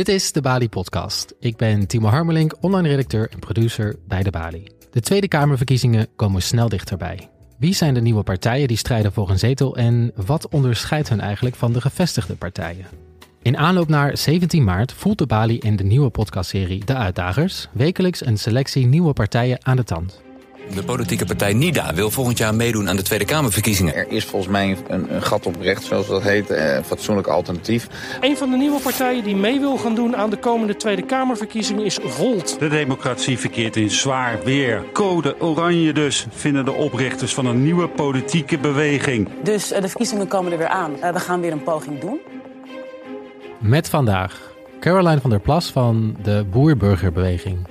Dit is de Bali Podcast. Ik ben Timo Harmelink, online redacteur en producer bij de Bali. De Tweede Kamerverkiezingen komen snel dichterbij. Wie zijn de nieuwe partijen die strijden voor een zetel en wat onderscheidt hen eigenlijk van de gevestigde partijen? In aanloop naar 17 maart voelt de Bali in de nieuwe podcastserie De Uitdagers wekelijks een selectie nieuwe partijen aan de tand. De politieke partij NIDA wil volgend jaar meedoen aan de Tweede Kamerverkiezingen. Er is volgens mij een, een gat op recht, zoals dat heet, eh, fatsoenlijk alternatief. Een van de nieuwe partijen die mee wil gaan doen aan de komende Tweede Kamerverkiezingen is Volt. De democratie verkeert in zwaar weer. Code oranje dus, vinden de oprichters van een nieuwe politieke beweging. Dus uh, de verkiezingen komen er weer aan. Uh, we gaan weer een poging doen. Met vandaag Caroline van der Plas van de Boer-Burgerbeweging.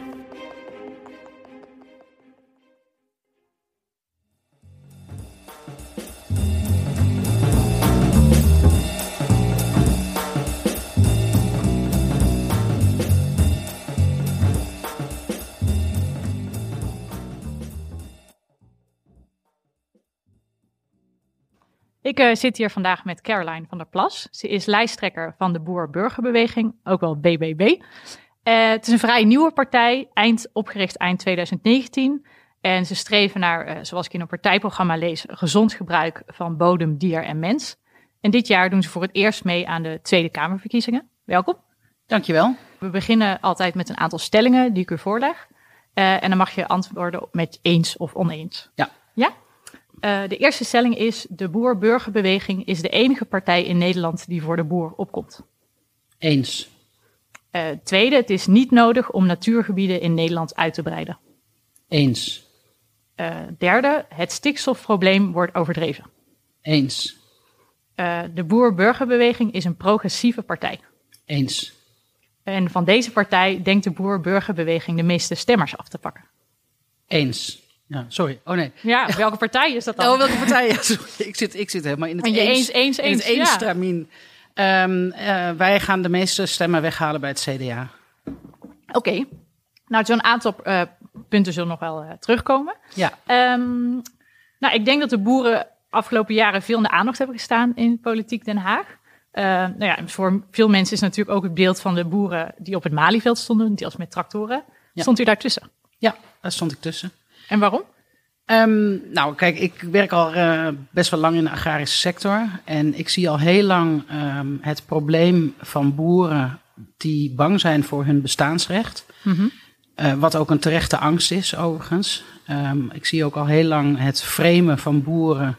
Ik uh, zit hier vandaag met Caroline van der Plas. Ze is lijsttrekker van de Boer-Burgerbeweging, ook wel BBB. Uh, het is een vrij nieuwe partij, eind, opgericht eind 2019. En ze streven naar, uh, zoals ik in een partijprogramma lees, gezond gebruik van bodem, dier en mens. En dit jaar doen ze voor het eerst mee aan de Tweede Kamerverkiezingen. Welkom. Dankjewel. We beginnen altijd met een aantal stellingen die ik u voorleg. en dan mag je antwoorden met eens of oneens. Ja. Ja? Uh, de eerste stelling is: de boer-burgerbeweging is de enige partij in Nederland die voor de boer opkomt. Eens. Uh, tweede, het is niet nodig om natuurgebieden in Nederland uit te breiden. Eens. Uh, derde, het stikstofprobleem wordt overdreven. Eens. de boer-burgerbeweging is een progressieve partij. Eens. En van deze partij denkt de boer-burgerbeweging de meeste stemmers af te pakken. Eens. Ja, sorry. Oh nee. Ja, welke partij is dat dan? Oh, welke partij? Ja, sorry. Ik zit, ik zit helemaal in het je eens, eens, eens, in het ja. stramien. Um, uh, wij gaan de meeste stemmen weghalen bij het CDA. Oké. Okay. Nou, zo'n aantal uh, punten zullen nog wel uh, terugkomen. Ja. Um, nou, ik denk dat de boeren afgelopen jaren veel in de aandacht hebben gestaan in politiek Den Haag. Uh, nou ja, voor veel mensen is natuurlijk ook het beeld van de boeren die op het Malieveld stonden, die als met tractoren. Ja. Stond u daartussen? Ja, daar stond ik tussen. En waarom? Um, nou, kijk, ik werk al uh, best wel lang in de agrarische sector. En ik zie al heel lang um, het probleem van boeren die bang zijn voor hun bestaansrecht. Mm -hmm. uh, wat ook een terechte angst is, overigens. Um, ik zie ook al heel lang het framen van boeren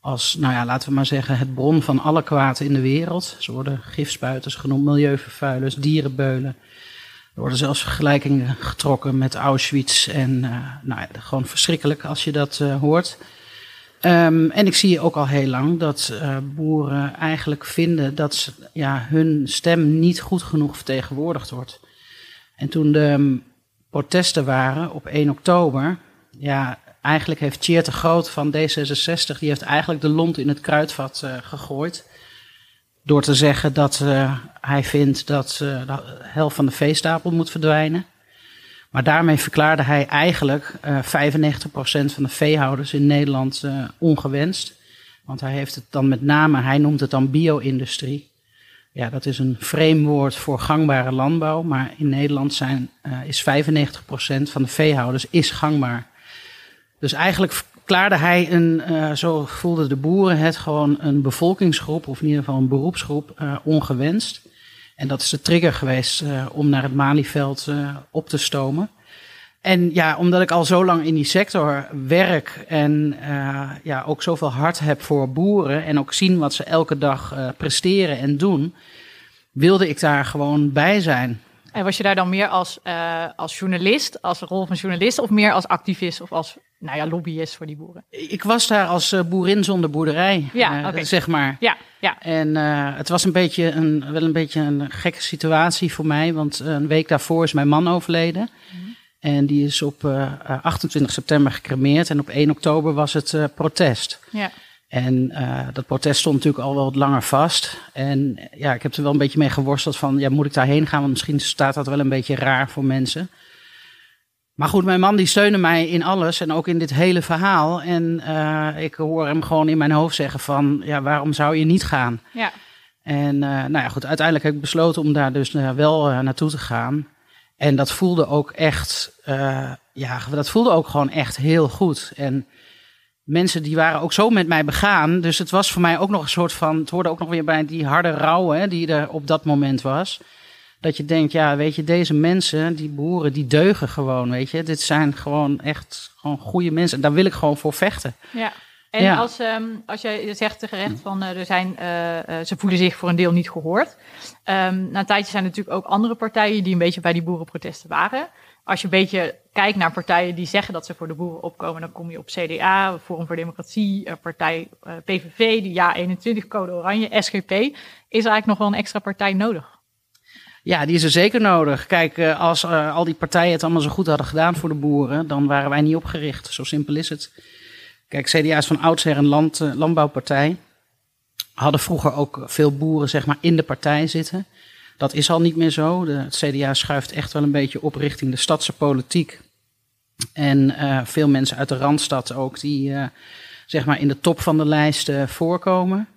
als, nou ja, laten we maar zeggen, het bron van alle kwaad in de wereld. Ze worden gifspuiters genoemd, milieuvervuilers, dierenbeulen. Er worden zelfs vergelijkingen getrokken met Auschwitz. En uh, nou ja, gewoon verschrikkelijk als je dat uh, hoort. Um, en ik zie ook al heel lang dat uh, boeren eigenlijk vinden dat ze, ja, hun stem niet goed genoeg vertegenwoordigd wordt. En toen de um, protesten waren op 1 oktober, ja, eigenlijk heeft Tjeerd de Groot van D66, die heeft eigenlijk de lont in het kruidvat gegooid. Door te zeggen dat uh, hij vindt dat uh, de helft van de veestapel moet verdwijnen. Maar daarmee verklaarde hij eigenlijk uh, 95% van de veehouders in Nederland ongewenst. Want hij heeft het dan met name, hij noemt het dan bio-industrie. Ja, dat is een framewoord voor gangbare landbouw. Maar in Nederland zijn, is 95% van de veehouders is gangbaar. Dus eigenlijk verklaarde hij een, uh, zo voelden de boeren het, gewoon een bevolkingsgroep, of in ieder geval een beroepsgroep, uh, ongewenst. En dat is de trigger geweest uh, om naar het Malieveld op te stomen. En ja, omdat ik al zo lang in die sector werk en ja, ook zoveel hart heb voor boeren en ook zien wat ze elke dag presteren en doen, wilde ik daar gewoon bij zijn. En was je daar dan meer als, uh, als journalist, als rol van journalist, of meer als activist of als nou ja, lobbyist voor die boeren? Ik was daar als uh, boerin zonder boerderij, ja, uh, okay. zeg maar. Ja, ja. En het was een beetje een, wel een beetje een gekke situatie voor mij, want een week daarvoor is mijn man overleden. Mm -hmm. En die is op 28 september gecremeerd en op 1 oktober was het protest. Ja. En uh, dat protest stond natuurlijk al wel wat langer vast. En ja, ik heb er wel een beetje mee geworsteld van, ja, moet ik daarheen gaan? Want misschien staat dat wel een beetje raar voor mensen. Maar goed, mijn man die steunde mij in alles en ook in dit hele verhaal. En uh, ik hoor hem gewoon in mijn hoofd zeggen van, ja, waarom zou je niet gaan? Ja. En eh, nou ja, goed, uiteindelijk heb ik besloten om daar dus uh, wel uh, naartoe te gaan. En dat voelde ook echt, ja, dat voelde ook gewoon echt heel goed. En mensen die waren ook zo met mij begaan. Dus het was voor mij ook nog een soort van, het hoorde ook nog weer bij die harde rouw die er op dat moment was. Dat je denkt, ja, weet je, deze mensen, die boeren, die deugen gewoon, weet je. Dit zijn gewoon echt gewoon goede mensen. En daar wil ik gewoon voor vechten. Ja. En ja. als, um, als jij zegt terecht van uh, er zijn, uh, uh, ze voelen zich voor een deel niet gehoord. Um, na een tijdje zijn er natuurlijk ook andere partijen die een beetje bij die boerenprotesten waren. Als je een beetje kijkt naar partijen die zeggen dat ze voor de boeren opkomen, dan kom je op CDA, Forum voor Democratie, partij PVV, die Ja 21, Code Oranje, SGP. Is er eigenlijk nog wel een extra partij nodig? Ja, die is er zeker nodig. Kijk, als al die partijen het allemaal zo goed hadden gedaan voor de boeren, dan waren wij niet opgericht. Zo simpel is het. Kijk, CDA is van oudsher een land, uh, landbouwpartij. Hadden vroeger ook veel boeren zeg maar, in de partij zitten. Dat is al niet meer zo. De, het CDA schuift echt wel een beetje op richting de stadse politiek. En uh, veel mensen uit de Randstad ook, die uh, zeg maar in de top van de lijst voorkomen.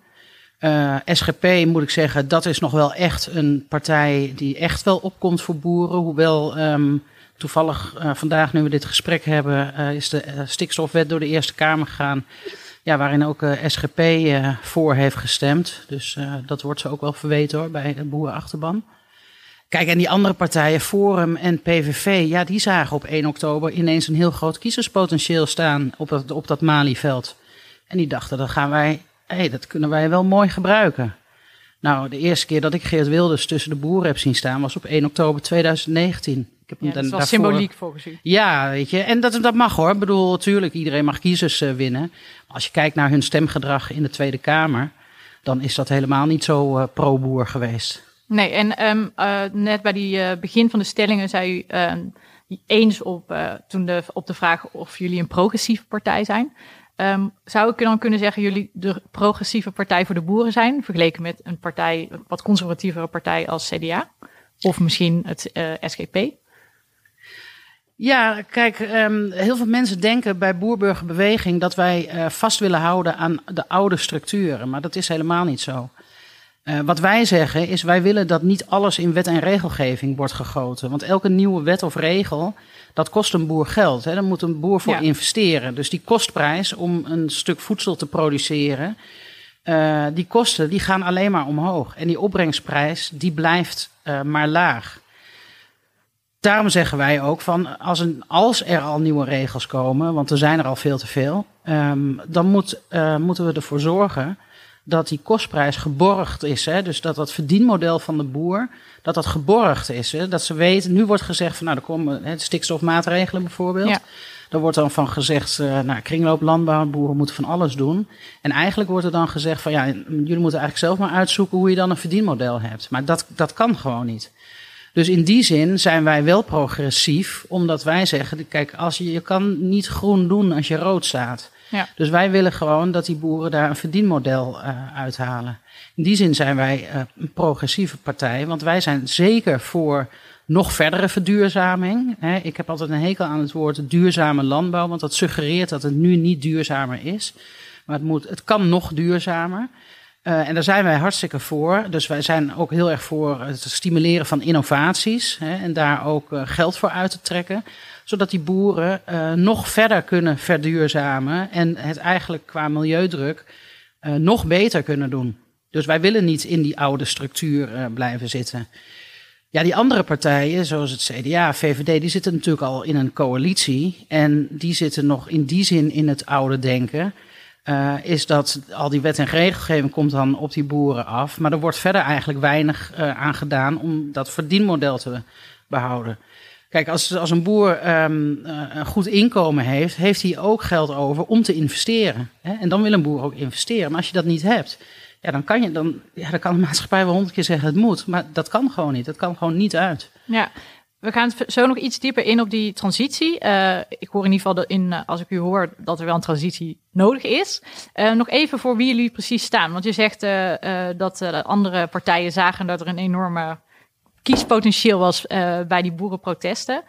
SGP moet ik zeggen, dat is nog wel echt een partij die echt wel opkomt voor boeren. Hoewel um, Toevallig uh, vandaag, nu we dit gesprek hebben, uh, is de uh, stikstofwet door de Eerste Kamer gegaan. Ja, waarin ook SGP voor heeft gestemd. Dus dat wordt ze ook wel verweten hoor, bij de boerenachterban. Kijk, en die andere partijen, Forum en PVV, ja, die zagen op 1 oktober ineens een heel groot kiezerspotentieel staan op dat, op dat Malieveld. En die dachten, dat gaan wij, hey, dat kunnen wij wel mooi gebruiken. Nou, de eerste keer dat ik Geert Wilders tussen de boeren heb zien staan was op 1 oktober 2019. Ik heb ja, dat is wel daarvoor... symboliek volgens u. Ja, weet je. En dat, dat mag hoor. Ik bedoel, natuurlijk, iedereen mag kiezers uh, winnen. Maar als je kijkt naar hun stemgedrag in de Tweede Kamer, dan is dat helemaal niet zo uh, pro-boer geweest. Nee, en um, uh, net bij die begin van de stellingen zei u um, eens op, toen de, op de vraag of jullie een progressieve partij zijn. Um, zou ik dan kunnen zeggen jullie de progressieve partij voor de boeren zijn, vergeleken met een partij, een wat conservatievere partij als CDA? Of misschien het SGP? Ja, kijk, um, heel veel mensen denken bij Boerburgerbeweging dat wij uh, vast willen houden aan de oude structuren. Maar dat is helemaal niet zo. Uh, wat wij zeggen is, wij willen dat niet alles in wet en regelgeving wordt gegoten. Want elke nieuwe wet of regel, dat kost een boer geld. Hè. Daar moet een boer voor ja. investeren. Dus die kostprijs om een stuk voedsel te produceren, uh, die kosten die gaan alleen maar omhoog. En die opbrengsprijs, die blijft maar laag daarom zeggen wij ook van als, een, als er al nieuwe regels komen, want er zijn er al veel te veel, um, dan moet, uh, moeten we ervoor zorgen dat die kostprijs geborgd is. Hè? Dus dat dat verdienmodel van de boer, dat dat geborgd is. Hè? Dat ze weten, nu wordt gezegd van nou, er komen hè, stikstofmaatregelen bijvoorbeeld. Ja. Daar wordt dan van gezegd, uh, nou, kringlooplandbouw, boeren moeten van alles doen. En eigenlijk wordt er dan gezegd van ja, jullie moeten eigenlijk zelf maar uitzoeken hoe je dan een verdienmodel hebt. Maar dat, dat kan gewoon niet. Dus in die zin zijn wij wel progressief, omdat wij zeggen: kijk, als je, je kan niet groen doen als je rood staat. Ja. Dus wij willen gewoon dat die boeren daar een verdienmodel uh, uithalen. In die zin zijn wij uh, een progressieve partij, want wij zijn zeker voor nog verdere verduurzaming. Hè. Ik heb altijd een hekel aan het woord duurzame landbouw, want dat suggereert dat het nu niet duurzamer is. Maar het, moet, het kan nog duurzamer. Uh, en daar zijn wij hartstikke voor. Dus wij zijn ook heel erg voor het stimuleren van innovaties. Hè, en daar ook uh, geld voor uit te trekken. Zodat die boeren uh, nog verder kunnen verduurzamen. En het eigenlijk qua milieudruk nog beter kunnen doen. Dus wij willen niet in die oude structuur blijven zitten. Ja, die andere partijen, zoals het CDA, VVD, die zitten natuurlijk al in een coalitie. En die zitten nog in die zin in het oude denken. Uh, is dat al die wet en regelgeving komt dan op die boeren af. Maar er wordt verder eigenlijk weinig uh, aan gedaan om dat verdienmodel te behouden. Kijk, als, als een boer um, uh, een goed inkomen heeft, heeft hij ook geld over om te investeren. Hè? En dan wil een boer ook investeren. Maar als je dat niet hebt, ja, dan, kan je, dan, ja, dan kan de maatschappij wel honderd keer zeggen het moet. Maar dat kan gewoon niet. Dat kan gewoon niet uit. Ja, we gaan zo nog iets dieper in op die transitie. Uh, ik hoor in ieder geval in, uh, als ik u hoor dat er wel een transitie nodig is. Uh, nog even voor wie jullie precies staan. Want je zegt dat andere partijen zagen dat er een enorme kiespotentieel was bij die boerenprotesten.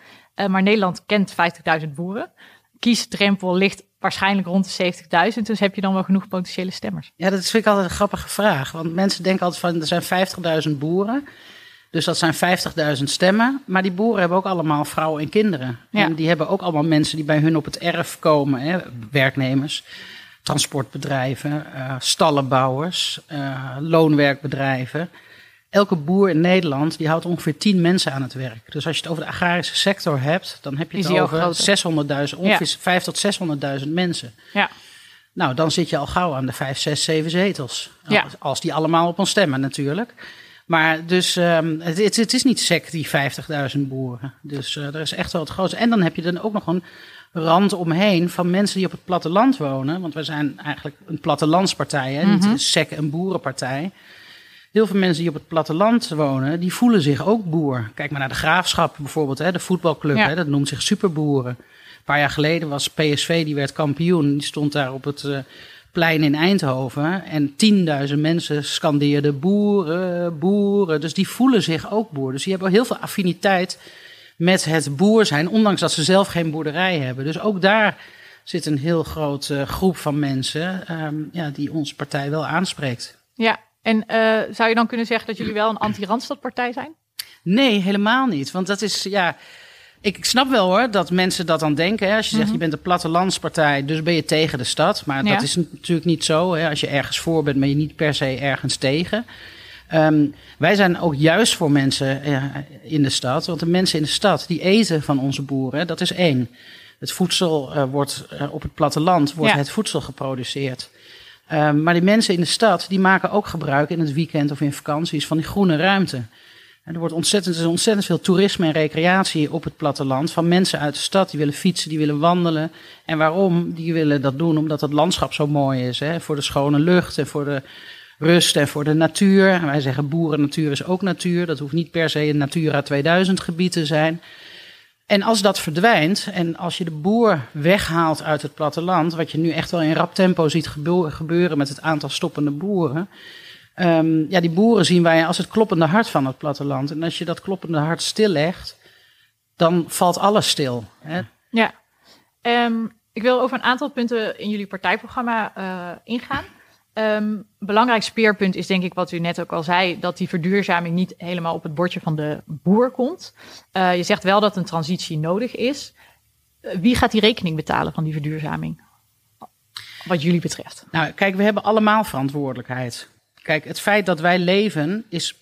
maar Nederland kent 50.000 boeren. Kiesdrempel ligt waarschijnlijk rond de 70.000. Dus heb je dan wel genoeg potentiële stemmers? Ja, dat vind ik altijd een grappige vraag. Want mensen denken altijd van, er zijn 50.000 boeren. Dus dat zijn 50.000 stemmen. Maar die boeren hebben ook allemaal vrouwen en kinderen. Ja. En die hebben ook allemaal mensen die bij hun op het erf komen. Hè, werknemers, transportbedrijven, eh, stallenbouwers, eh, loonwerkbedrijven. Elke boer in Nederland die houdt ongeveer 10 mensen aan het werk. Dus als je het over de agrarische sector hebt, dan heb je het over groter? 600.000, ongeveer 5 tot 600.000 mensen. Ja. Nou, dan zit je al gauw aan de 5, 6, 7 zetels. Ja. Als die allemaal op ons stemmen natuurlijk. Maar dus ehm, het, het, is niet sec, die 50.000 boeren. Dus eh er is echt wel het grootste. En dan heb je dan ook nog een rand omheen van mensen die op het platteland wonen. Want we zijn eigenlijk een plattelandspartij, hè? niet een sec een boerenpartij. Heel veel mensen die op het platteland wonen, die voelen zich ook boer. Kijk maar naar de Graafschap bijvoorbeeld, hè? de voetbalclub, Ja. hè? dat noemt zich superboeren. Een paar jaar geleden was PSV, die werd kampioen. Die stond daar op het eh, plein in Eindhoven. En 10.000 mensen scandeerden boeren, boeren. Dus die voelen zich ook boer. Dus die hebben heel veel affiniteit met het boer zijn, ondanks dat ze zelf geen boerderij hebben. Dus ook daar zit een heel grote groep van mensen ehm, ja, die onze partij wel aanspreekt. Ja, en eh, zou je dan kunnen zeggen dat jullie wel een anti-Randstadpartij zijn? Nee, helemaal niet. Want dat is, ja. Ik, snap wel hoor dat mensen dat dan denken. Hè. Als je zegt je bent een plattelandspartij, dus ben je tegen de stad. Maar Ja. dat is natuurlijk niet zo. Hè. Als je ergens voor bent, ben je niet per se ergens tegen. Ehm, wij zijn ook juist voor mensen eh, in de stad. Want de mensen in de stad die eten van onze boeren, dat is één. Het voedsel eh, wordt eh, op het platteland wordt Ja. het voedsel geproduceerd. Ehm, maar die mensen in de stad die maken ook gebruik in het weekend of in vakanties van die groene ruimte. Er wordt ontzettend, er is ontzettend veel toerisme en recreatie op het platteland. Van mensen uit de stad die willen fietsen, die willen wandelen. En waarom? Die willen dat doen omdat het landschap zo mooi is. Hè? Voor de schone lucht en voor de rust en voor de natuur. En wij zeggen boeren natuur is ook natuur. Dat hoeft niet per se een Natura 2000 gebied te zijn. En als dat verdwijnt en als je de boer weghaalt uit het platteland, wat je nu echt wel in rap tempo ziet gebe- gebeuren met het aantal stoppende boeren. Ehm, ja, die boeren zien wij als het kloppende hart van het platteland. En als je dat kloppende hart stillegt, dan valt alles stil. Hè? Ja. Ehm, ik wil over een aantal punten in jullie partijprogramma eh, ingaan. Een belangrijk speerpunt is denk ik wat u net ook al zei, dat die verduurzaming niet helemaal op het bordje van de boer komt. Eh, je zegt wel dat een transitie nodig is. Eh, wie gaat die rekening betalen van die verduurzaming? Wat jullie betreft. Nou, kijk, we hebben allemaal verantwoordelijkheid. Kijk, het feit dat wij leven is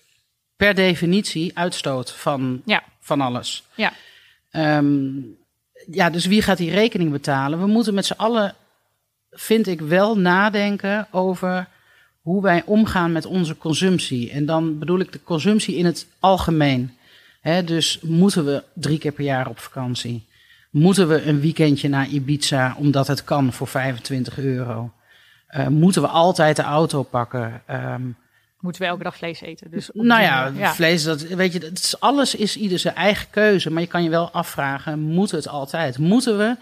per definitie uitstoot van, Ja. van alles. Ja. Ehm, ja, dus wie gaat die rekening betalen? We moeten met z'n allen, vind ik, wel nadenken over hoe wij omgaan met onze consumptie. En dan bedoel ik de consumptie in het algemeen. Dus moeten we drie keer per jaar op vakantie? Moeten we een weekendje naar Ibiza omdat het kan voor 25 euro? Eh, moeten we altijd de auto pakken? Ehm, Moeten we elke dag vlees eten? Dus nou ja, vlees, dat, weet je, dat is, alles is ieder zijn eigen keuze. Maar je kan je wel afvragen, moet het altijd? Moeten we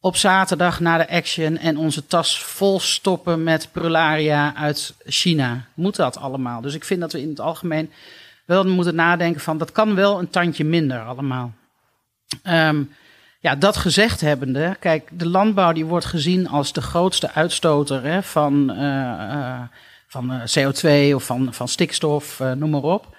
op zaterdag naar de Action en onze tas vol stoppen met prularia uit China? Moet dat allemaal? Dus ik vind dat we in het algemeen wel moeten nadenken van, dat kan wel een tandje minder allemaal. Ehm, ja, dat gezegd hebbende, kijk, de landbouw die wordt gezien als de grootste uitstoter hè, van, eh, eh, van eh, CO2 of van, van stikstof, noem maar op.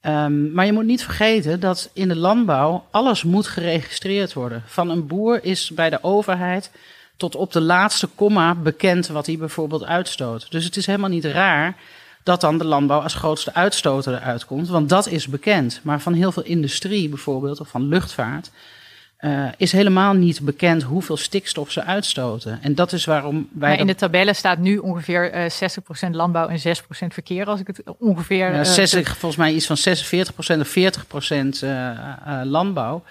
Ehm, maar je moet niet vergeten dat in de landbouw alles moet geregistreerd worden. Van een boer is bij de overheid tot op de laatste komma bekend wat hij bijvoorbeeld uitstoot. Dus het is helemaal niet raar dat dan de landbouw als grootste uitstoter eruit komt, want dat is bekend. Maar van heel veel industrie bijvoorbeeld, of van luchtvaart, eh, is helemaal niet bekend hoeveel stikstof ze uitstoten. En dat is waarom wij. Maar in de tabellen staat nu ongeveer eh 60% landbouw en 6% verkeer, als ik het ongeveer. Ja, eh, 60, volgens mij iets van 46% of 40% eh, eh, landbouw.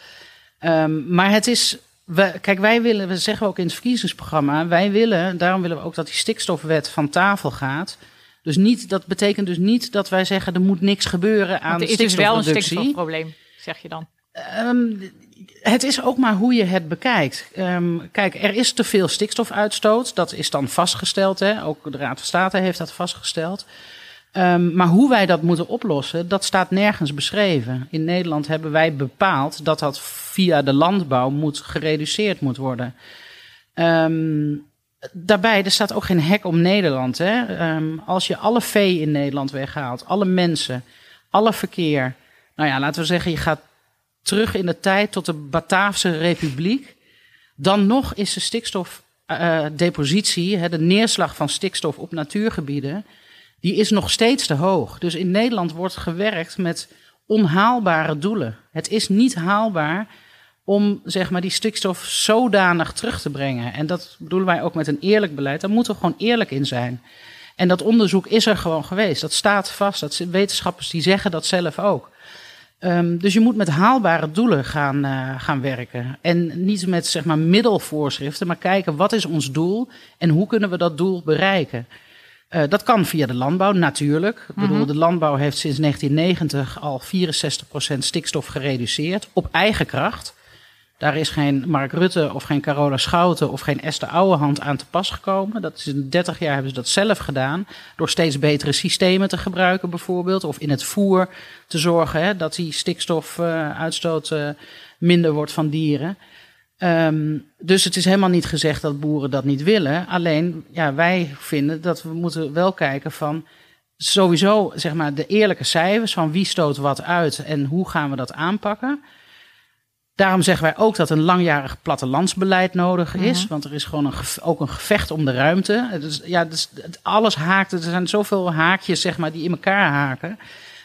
Ehm, maar het is. We, kijk, wij willen, we zeggen ook in het verkiezingsprogramma, wij willen, daarom willen we ook dat die stikstofwet van tafel gaat. Dus niet, dat betekent dus niet dat wij zeggen er moet niks gebeuren aan want er is dus wel een stikstofreductie. stikstofprobleem, zeg je dan. Ehm, het is ook maar hoe je het bekijkt. Ehm, kijk, er is te veel stikstofuitstoot. Dat is dan vastgesteld. Hè? Ook de Raad van State heeft dat vastgesteld. Ehm, maar hoe wij dat moeten oplossen, dat staat nergens beschreven. In Nederland hebben wij bepaald dat dat via de landbouw moet gereduceerd moet worden. Ehm, daarbij, er staat ook geen hek om Nederland. Hè? Als je alle vee in Nederland weghaalt, alle mensen, alle verkeer. Nou ja, laten we zeggen, je gaat terug in de tijd tot de Bataafse Republiek. Dan nog is de stikstofdepositie, de neerslag van stikstof op natuurgebieden, die is nog steeds te hoog. Dus in Nederland wordt gewerkt met onhaalbare doelen. Het is niet haalbaar om zeg maar, die stikstof zodanig terug te brengen. En dat bedoelen wij ook met een eerlijk beleid. Daar moeten we gewoon eerlijk in zijn. En dat onderzoek is er gewoon geweest. Dat staat vast. Dat wetenschappers die zeggen dat zelf ook. Um, dus je moet met haalbare doelen gaan, uh, gaan werken. En niet met zeg maar, middelvoorschriften, maar kijken wat is ons doel en hoe kunnen we dat doel bereiken. Uh, dat kan via de landbouw, natuurlijk. Ik bedoel, mhm. de landbouw heeft sinds 1990 al 64% stikstof gereduceerd op eigen kracht. Daar is geen Mark Rutte of geen Carola Schouten of geen Esther Ouwehand aan te pas gekomen. Dat is in 30 jaar hebben ze dat zelf gedaan. Door steeds betere systemen te gebruiken bijvoorbeeld. Of in het voer te zorgen hè, dat die stikstofuitstoot uh, minder wordt van dieren. Um, dus het is helemaal niet gezegd dat boeren dat niet willen. Alleen, ja, wij vinden dat we moeten wel kijken van sowieso zeg maar de eerlijke cijfers van wie stoot wat uit en hoe gaan we dat aanpakken. Daarom zeggen wij ook dat een langjarig plattelandsbeleid nodig is. Mhm. Want er is gewoon een, ook een gevecht om de ruimte. Dus, ja, dus, alles haakt. Er zijn zoveel haakjes zeg maar, die in elkaar haken.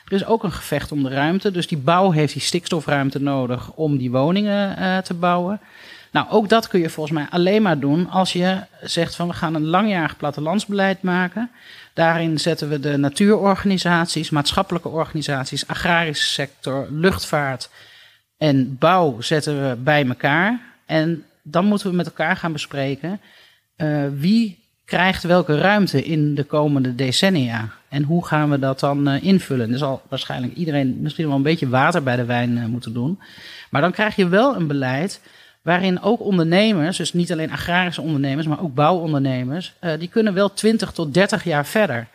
Er is ook een gevecht om de ruimte. Dus die bouw heeft die stikstofruimte nodig om die woningen uh, te bouwen. Nou, ook dat kun je volgens mij alleen maar doen als je zegt van we gaan een langjarig plattelandsbeleid maken. Daarin zetten we de natuurorganisaties, maatschappelijke organisaties, agrarische sector, luchtvaart en bouw zetten we bij elkaar. En dan moeten we met elkaar gaan bespreken uh, wie krijgt welke ruimte in de komende decennia. En hoe gaan we dat dan uh, invullen? Er zal waarschijnlijk iedereen misschien wel een beetje water bij de wijn uh, moeten doen. Maar dan krijg je wel een beleid waarin ook ondernemers, dus niet alleen agrarische ondernemers, maar ook bouwondernemers, die kunnen wel 20 tot 30 jaar verder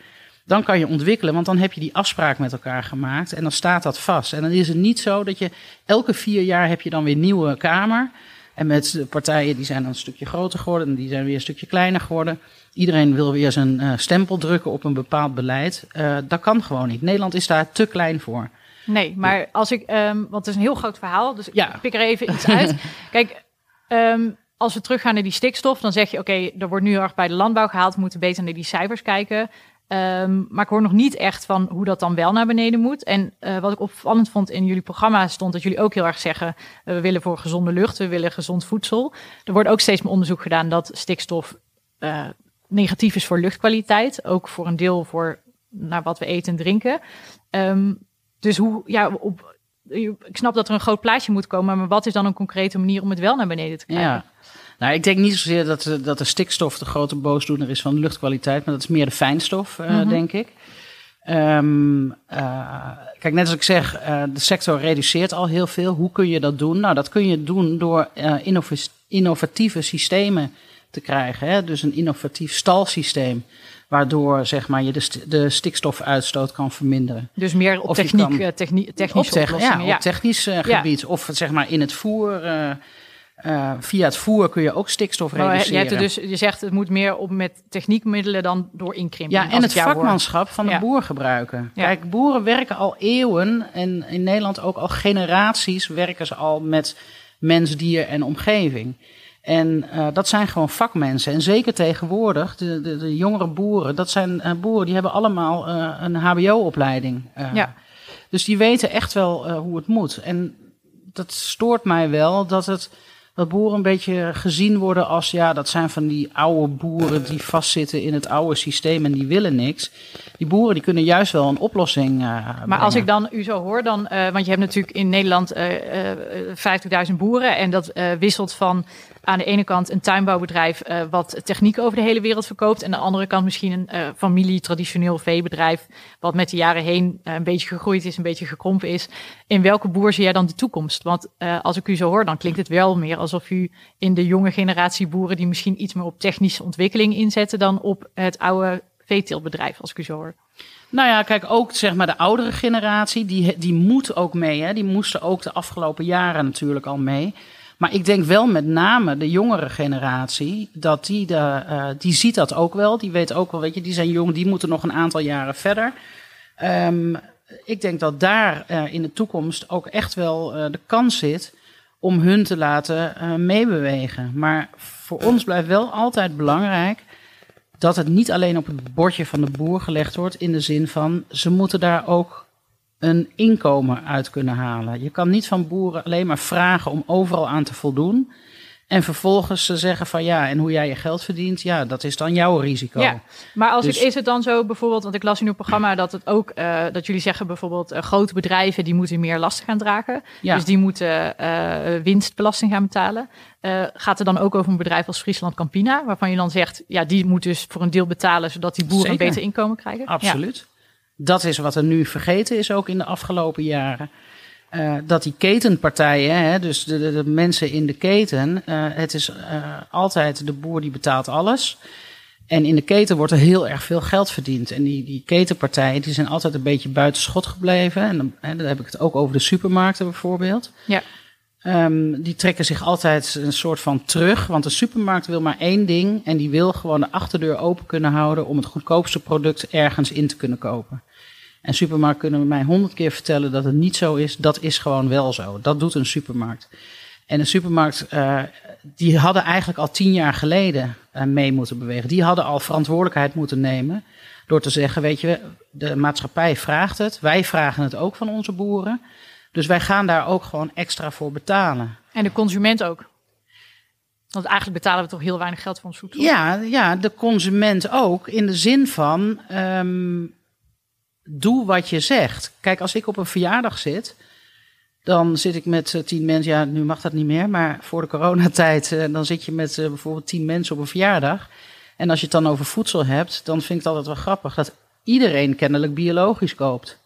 dan kan je ontwikkelen, want dan heb je die afspraak met elkaar gemaakt en dan staat dat vast. En dan is het niet zo dat je elke vier jaar heb je dan weer nieuwe Kamer. En met partijen die zijn dan een stukje groter geworden en die zijn weer een stukje kleiner geworden. Iedereen wil weer zijn uh, stempel drukken op een bepaald beleid. Uh, dat kan gewoon niet. Nederland is daar te klein voor. Nee, maar als ik, um, want het is een heel groot verhaal, dus ja. ik pik er even iets uit. Kijk, um, als we teruggaan naar die stikstof, dan zeg je: oké, okay, er wordt nu erg bij de landbouw gehaald, we moeten beter naar die cijfers kijken. Um, maar ik hoor nog niet echt van hoe dat dan wel naar beneden moet. En uh, wat ik opvallend vond in jullie programma stond dat jullie ook heel erg zeggen: we willen voor gezonde lucht, we willen gezond voedsel. Er wordt ook steeds meer onderzoek gedaan dat stikstof uh, negatief is voor luchtkwaliteit. Ook voor een deel voor naar wat we eten en drinken. Um, dus hoe, ja, op, ik snap dat er een groot plaatje moet komen, maar wat is dan een concrete manier om het wel naar beneden te krijgen? Ja. Nou, ik denk niet zozeer dat, de, dat de stikstof de grote boosdoener is van de luchtkwaliteit, maar dat is meer de fijnstof, uh, denk ik. Um, uh, kijk, net als ik zeg, uh, de sector reduceert al heel veel. Hoe kun je dat doen? Nou, dat kun je doen door innovatieve systemen te krijgen. Hè? Dus een innovatief stalsysteem waardoor zeg maar, je de, st de stikstofuitstoot kan verminderen. Dus meer op techniek, kan, techni technische op ja, op technisch uh, gebied. Of zeg maar in het voer. Uh, uh, via het voer kun je ook stikstof reduceren. Je, hebt dus, je zegt het moet meer op met techniekmiddelen dan door inkrimping. Ja, en het vakmanschap van de ja. boer gebruiken. Ja. Kijk, boeren werken al eeuwen en in Nederland ook al generaties werken ze al met mens, dier en omgeving. En uh, dat zijn gewoon vakmensen. En zeker tegenwoordig, de, de, de jongere boeren, dat zijn uh, boeren die hebben allemaal een HBO-opleiding. ja. Dus die weten echt wel hoe het moet. En dat stoort mij wel dat het dat boeren een beetje gezien worden als ja, dat zijn van die oude boeren die vastzitten in het oude systeem en die willen niks. Die boeren die kunnen juist wel een oplossing. Uh, maar als ik dan u zo hoor, dan, uh, want je hebt natuurlijk in Nederland uh, 50.000 boeren en dat wisselt van aan de ene kant een tuinbouwbedrijf uh, wat techniek over de hele wereld verkoopt. En aan de andere kant misschien een uh, familie, traditioneel veebedrijf. Wat met de jaren heen uh, een beetje gegroeid is, een beetje gekrompen is. In welke boer zie jij dan de toekomst? Want als ik u zo hoor, dan klinkt het wel meer alsof u in de jonge generatie boeren die misschien iets meer op technische ontwikkeling inzetten dan op het oude veeteeltbedrijf, als ik u zo hoor. Nou ja, kijk, ook zeg maar de oudere generatie, die, die moet ook mee. Hè? Die moesten ook de afgelopen jaren natuurlijk al mee. Maar ik denk wel met name de jongere generatie, dat die, de, uh, die ziet dat ook wel. Die weet ook wel, weet je, die zijn jong, die moeten nog een aantal jaren verder. Um, ik denk dat daar uh, in de toekomst ook echt wel uh, de kans zit om hun te laten meebewegen. Maar voor ons blijft wel altijd belangrijk dat het niet alleen op het bordje van de boer gelegd wordt, in de zin van ze moeten daar ook een inkomen uit kunnen halen. Je kan niet van boeren alleen maar vragen om overal aan te voldoen. En vervolgens ze zeggen van ja, en hoe jij je geld verdient, ja, dat is dan jouw risico. Ja, maar als dus, ik, is het dan zo bijvoorbeeld, want ik las in uw programma dat het ook, uh, dat jullie zeggen bijvoorbeeld uh, grote bedrijven die moeten meer last gaan dragen. Ja. Dus die moeten uh, winstbelasting gaan betalen. gaat er dan ook over een bedrijf als Friesland Campina, waarvan je dan zegt, ja, die moet dus voor een deel betalen, zodat die boeren Zeker. een beter inkomen krijgen? Absoluut. Ja. Dat is wat er nu vergeten is ook in de afgelopen jaren. Uh, dat die ketenpartijen, hè, dus de, de, de, mensen in de keten, uh, het is uh, altijd de boer die betaalt alles. En in de keten wordt er heel erg veel geld verdiend. En die, die ketenpartijen die zijn altijd een beetje buiten schot gebleven. En dan, hè, dan heb ik het ook over de supermarkten bijvoorbeeld. Ja. Um, die trekken zich altijd een soort van terug. Want de supermarkt wil maar één ding. En die wil gewoon de achterdeur open kunnen houden om het goedkoopste product ergens in te kunnen kopen. En supermarkt kunnen mij honderd keer vertellen dat het niet zo is. Dat is gewoon wel zo. Dat doet een supermarkt. En een supermarkt, uh, die hadden eigenlijk al tien jaar geleden uh, mee moeten bewegen. Die hadden al verantwoordelijkheid moeten nemen. Door te zeggen, weet je, de maatschappij vraagt het. Wij vragen het ook van onze boeren. Dus wij gaan daar ook gewoon extra voor betalen. En de consument ook. Want eigenlijk betalen we toch heel weinig geld voor ons voedsel. Ja, ja de consument ook. In de zin van, um, doe wat je zegt. Kijk, als ik op een verjaardag zit, dan zit ik met uh, tien mensen. Ja, nu mag dat niet meer, maar voor de coronatijd, uh, dan zit je met uh, bijvoorbeeld tien mensen op een verjaardag. En als je het dan over voedsel hebt, dan vind ik het altijd wel grappig dat iedereen kennelijk biologisch koopt.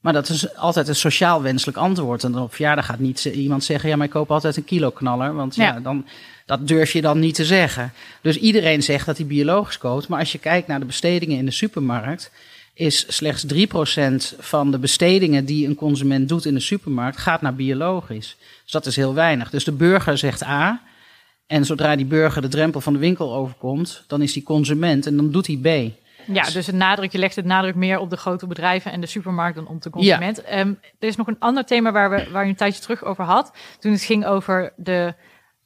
Maar dat is altijd een sociaal wenselijk antwoord. En op verjaardag gaat niet iemand zeggen: Ja, maar ik koop altijd een kilo knaller. Want ja. ja, dan, dat durf je dan niet te zeggen. Dus iedereen zegt dat hij biologisch koopt. Maar als je kijkt naar de bestedingen in de supermarkt is slechts 3% van de bestedingen die een consument doet in de supermarkt gaat naar biologisch. Dus dat is heel weinig. Dus de burger zegt A. En zodra die burger de drempel van de winkel overkomt, dan is die consument en dan doet hij B. Ja, dus het nadruk, je legt het nadruk meer op de grote bedrijven en de supermarkt dan op de consument. Ja. Um, er is nog een ander thema waar, we, waar je een tijdje terug over had. Toen het ging over de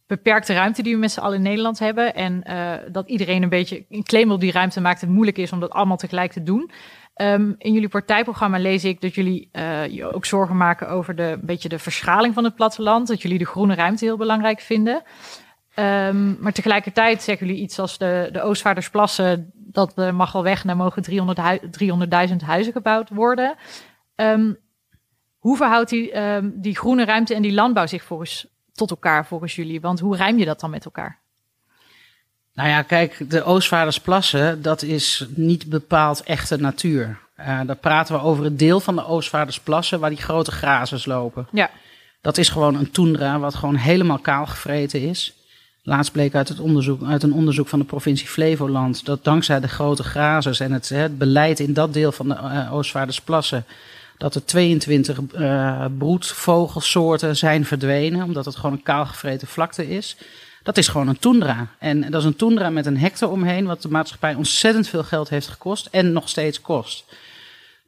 beperkte ruimte die we met z'n allen in Nederland hebben. En uh, dat iedereen een beetje een claim op die ruimte maakt. Het moeilijk is om dat allemaal tegelijk te doen. Um, in jullie partijprogramma lees ik dat jullie uh, je ook zorgen maken over de een beetje de verschaling van het platteland. Dat jullie de groene ruimte heel belangrijk vinden. Um, maar tegelijkertijd zeggen jullie iets als de, de Oostvaardersplassen. Dat uh, mag wel weg en mogen 300.000 300 huizen gebouwd worden. Um, hoe verhoudt die, die groene ruimte en die landbouw zich volgens tot elkaar volgens jullie? Want hoe rijm je dat dan met elkaar? Nou ja, kijk, de Oostvaardersplassen, dat is niet bepaald echte natuur. Uh, daar praten we over het deel van de Oostvaardersplassen waar die grote grazers lopen. Ja. Dat is gewoon een toendra wat gewoon helemaal kaal gevreten is. Laatst bleek uit, het onderzoek, uit een onderzoek van de provincie Flevoland dat dankzij de grote grazers en het, het beleid in dat deel van de uh, Oostvaardersplassen dat er 22 uh, broedvogelsoorten zijn verdwenen, omdat het gewoon een kaalgevreten vlakte is. Dat is gewoon een toendra. En dat is een toendra met een hectare omheen, wat de maatschappij ontzettend veel geld heeft gekost en nog steeds kost.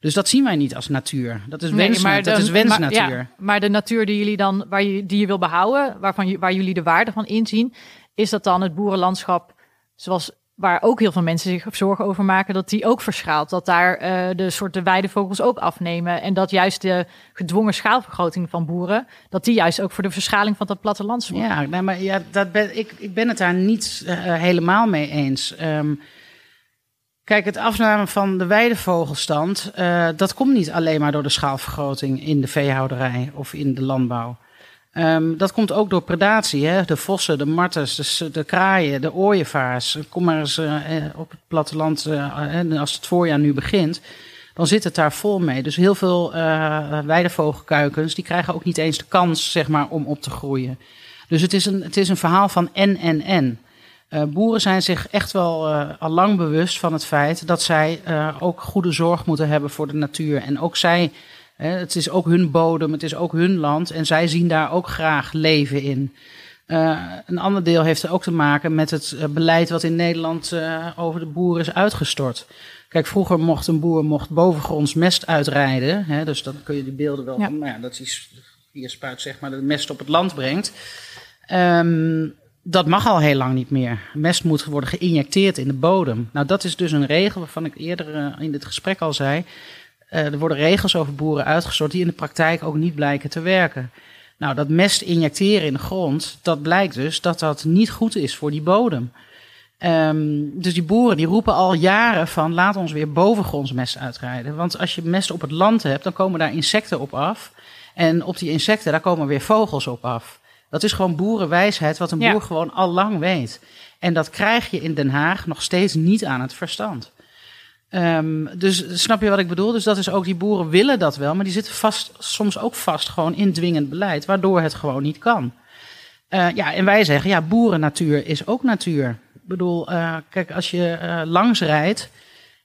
Dus dat zien wij niet als natuur. Dat is, wens, nee, maar dat is wensnatuur. Maar, ja, maar de natuur die jullie dan, waar je, die je wil behouden, waarvan, waar jullie de waarde van inzien, is dat dan het boerenlandschap zoals waar ook heel veel mensen zich zorgen over maken, dat die ook verschaalt. Dat daar uh, de soorten weidevogels ook afnemen. En dat juist de gedwongen schaalvergroting van boeren, dat die juist ook voor de verschaling van dat platteland zorgt. Ja, maar ja, dat ben, ik, ik ben het daar niet uh, helemaal mee eens. Um, kijk, het afnemen van de weidevogelstand, uh, dat komt niet alleen maar door de schaalvergroting in de veehouderij of in de landbouw. Um, dat komt ook door predatie. Hè? De vossen, de marters, de, de kraaien, de ooievaars. Kom maar eens uh, op het platteland, uh, als het voorjaar nu begint, dan zit het daar vol mee. Dus heel veel uh, weidevogelkuikens, die krijgen ook niet eens de kans zeg maar, om op te groeien. Dus het is een, het is een verhaal van en, en, en. Uh, boeren zijn zich echt wel uh, al lang bewust van het feit dat zij uh, ook goede zorg moeten hebben voor de natuur. En ook zij het is ook hun bodem, het is ook hun land en zij zien daar ook graag leven in. Uh, een ander deel heeft er ook te maken met het uh, beleid wat in Nederland uh, over de boeren is uitgestort. Kijk, vroeger mocht een boer mocht bovengronds mest uitrijden. Hè, dus dan kun je die beelden wel ja. van, nou ja, dat hij via spuit zeg maar de mest op het land brengt. Um, dat mag al heel lang niet meer. Mest moet worden geïnjecteerd in de bodem. Nou, dat is dus een regel waarvan ik eerder in dit gesprek al zei. Er worden regels over boeren uitgestort die in de praktijk ook niet blijken te werken. Nou, dat mest injecteren in de grond, dat blijkt dus dat dat niet goed is voor die bodem. Um, dus die boeren die roepen al jaren van laat ons weer bovengronds mest uitrijden. Want als je mest op het land hebt, dan komen daar insecten op af. En op die insecten, daar komen weer vogels op af. Dat is gewoon boerenwijsheid, wat een boer gewoon al lang weet. En dat krijg je in Den Haag nog steeds niet aan het verstand. Um, dus snap je wat ik bedoel? Dus dat is ook, die boeren willen dat wel, maar die zitten vast, soms ook vast gewoon in dwingend beleid, waardoor het gewoon niet kan. Uh, ja, en wij zeggen, ja, boerennatuur is ook natuur. Ik bedoel, uh, kijk, als je uh, langs rijdt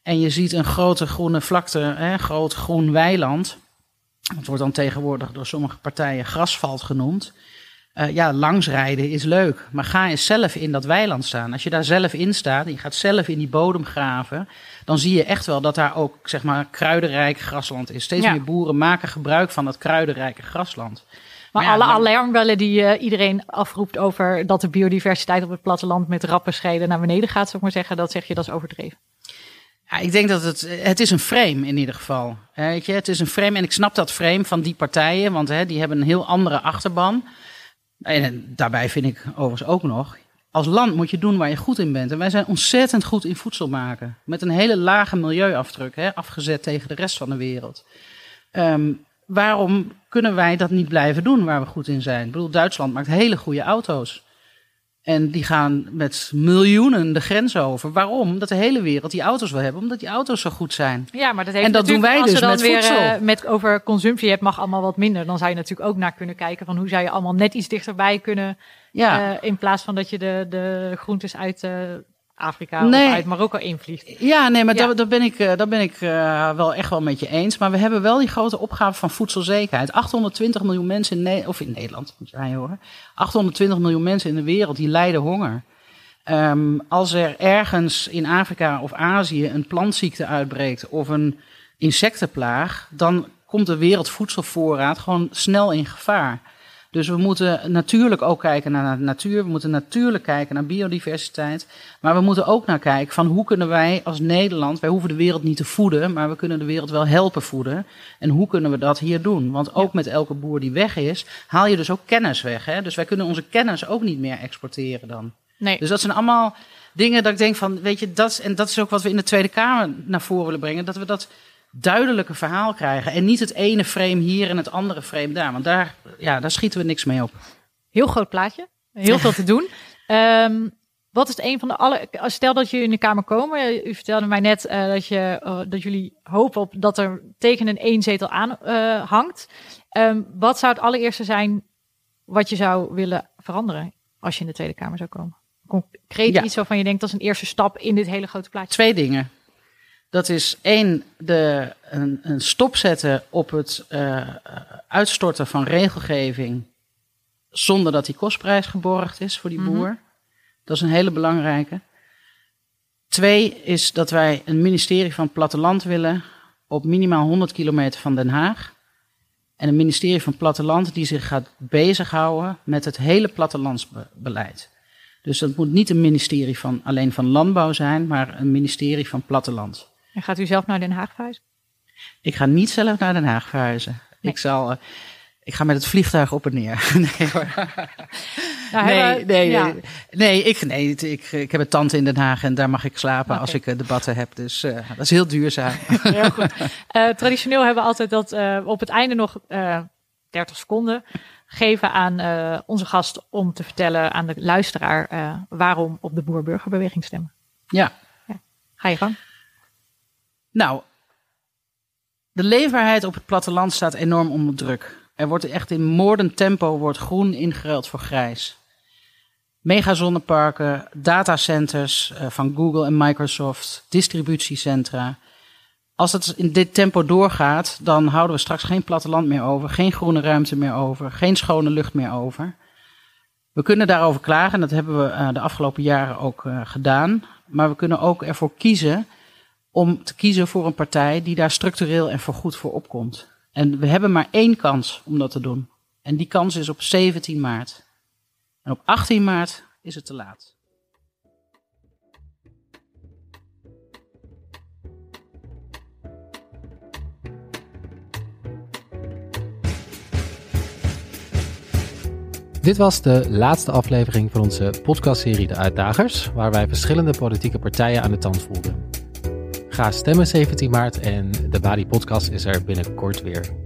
en je ziet een grote groene vlakte, een groot groen weiland, dat wordt dan tegenwoordig door sommige partijen grasvalt genoemd. Uh, ja, langsrijden is leuk, maar ga eens zelf in dat weiland staan. Als je daar zelf in staat en je gaat zelf in die bodem graven, dan zie je echt wel dat daar ook zeg maar kruidenrijk grasland is. Steeds ja. meer boeren maken gebruik van dat kruidenrijke grasland. Maar, maar ja, alle alarmbellen die uh, iedereen afroept over dat de biodiversiteit op het platteland met rappe schreden naar beneden gaat, zou ik maar zeggen, dat zeg je dat is overdreven. Ja, ik denk dat het, het is een frame in ieder geval. Weet je, het is een frame en ik snap dat frame van die partijen, want hè, die hebben een heel andere achterban. En daarbij vind ik overigens ook nog, als land moet je doen waar je goed in bent. En wij zijn ontzettend goed in voedsel maken. Met een hele lage milieuafdruk, hè, afgezet tegen de rest van de wereld. Um, waarom kunnen wij dat niet blijven doen waar we goed in zijn? Ik bedoel, Duitsland maakt hele goede auto's. En die gaan met miljoenen de grens over. Waarom? Dat de hele wereld die auto's wil hebben, omdat die auto's zo goed zijn. Ja, maar dat heeft en dat doen wij als dus dan met weer, voedsel. Uh, met over consumptie hebt, mag allemaal wat minder. Dan zou je natuurlijk ook naar kunnen kijken van hoe zou je allemaal net iets dichterbij kunnen. Ja. Uh, in plaats van dat je de, de groentes uit uh, Afrika Nee. of uit Marokko invliegt. Ja, nee, maar Ja. Daar, daar ben ik, eh, daar ben ik eh, wel echt wel met je eens. Maar we hebben wel die grote opgave van voedselzekerheid. 820 miljoen mensen in, Ne- of in Nederland, moet je mij horen. 820 miljoen mensen in de wereld die lijden honger. Ehm, als er ergens in Afrika of Azië een plantziekte uitbreekt of een insectenplaag, dan komt de wereldvoedselvoorraad gewoon snel in gevaar. Dus we moeten natuurlijk ook kijken naar de natuur. We moeten natuurlijk kijken naar biodiversiteit. Maar we moeten ook naar kijken van hoe kunnen wij als Nederland, wij hoeven de wereld niet te voeden, maar we kunnen de wereld wel helpen voeden. En hoe kunnen we dat hier doen? Want ook met elke boer die weg is, haal je dus ook kennis weg. Hè? Dus wij kunnen onze kennis ook niet meer exporteren dan. Nee. Dus dat zijn allemaal dingen dat ik denk van, weet je, dat, en dat is ook wat we in de Tweede Kamer naar voren willen brengen. Dat we dat duidelijke verhaal krijgen. En niet het ene frame hier en het andere frame daar. Want daar, ja, daar schieten we niks mee op. Heel groot plaatje. Heel veel te doen. Ehm, wat is een van de alle. Stel dat jullie in de Kamer komen. U vertelde mij net eh, dat, je, eh, dat jullie hopen op dat er tegen een één zetel aan eh, hangt. Ehm, wat zou het allereerste zijn wat je zou willen veranderen als je in de Tweede Kamer zou komen? Concreet Ja. iets waarvan je denkt dat is een eerste stap in dit hele grote plaatje. Twee dingen. Dat is één, de, een, een stop zetten op het eh, uitstorten van regelgeving zonder dat die kostprijs geborgd is voor die Mhm. boer. Dat is een hele belangrijke. Twee is dat wij een ministerie van Platteland willen op minimaal 100 kilometer van Den Haag. En een ministerie van Platteland die zich gaat bezighouden met het hele plattelandsbeleid. Dus dat moet niet een ministerie van, alleen van landbouw zijn, maar een ministerie van platteland. En gaat u zelf naar Den Haag verhuizen? Ik ga niet zelf naar Den Haag verhuizen. Nee. Ik, zal, eh, ik ga met het vliegtuig op en neer. nee hoor. Nou, Nee, nee, ja. nee, nee, ik, nee ik, ik heb een tante in Den Haag en daar mag ik slapen als ik eh, debatten heb. Dus eh, dat is heel duurzaam. Heel goed. Traditioneel hebben we altijd dat op het einde nog eh 30 seconden geven aan onze gast om te vertellen aan de luisteraar waarom op de boer-burgerbeweging stemmen. ja. Ga je gang. Nou, de leefbaarheid op het platteland staat enorm onder druk. Er wordt echt in moordend tempo wordt groen ingeruild voor grijs. Megazonneparken, datacenters eh, van Google en Microsoft, distributiecentra. als het in dit tempo doorgaat, dan houden we straks geen platteland meer over, geen groene ruimte meer over, geen schone lucht meer over. We kunnen daarover klagen, en dat hebben we uh, de afgelopen jaren ook uh, gedaan. Maar we kunnen ook ervoor kiezen om te kiezen voor een partij die daar structureel en voorgoed voor opkomt. En we hebben maar één kans om dat te doen. En die kans is op 17 maart. En op 18 maart is het te laat. Dit was de laatste aflevering van onze podcastserie De Uitdagers, waar wij verschillende politieke partijen aan de tand voelden. Ga stemmen 17 maart en de Bali Podcast is er binnenkort weer.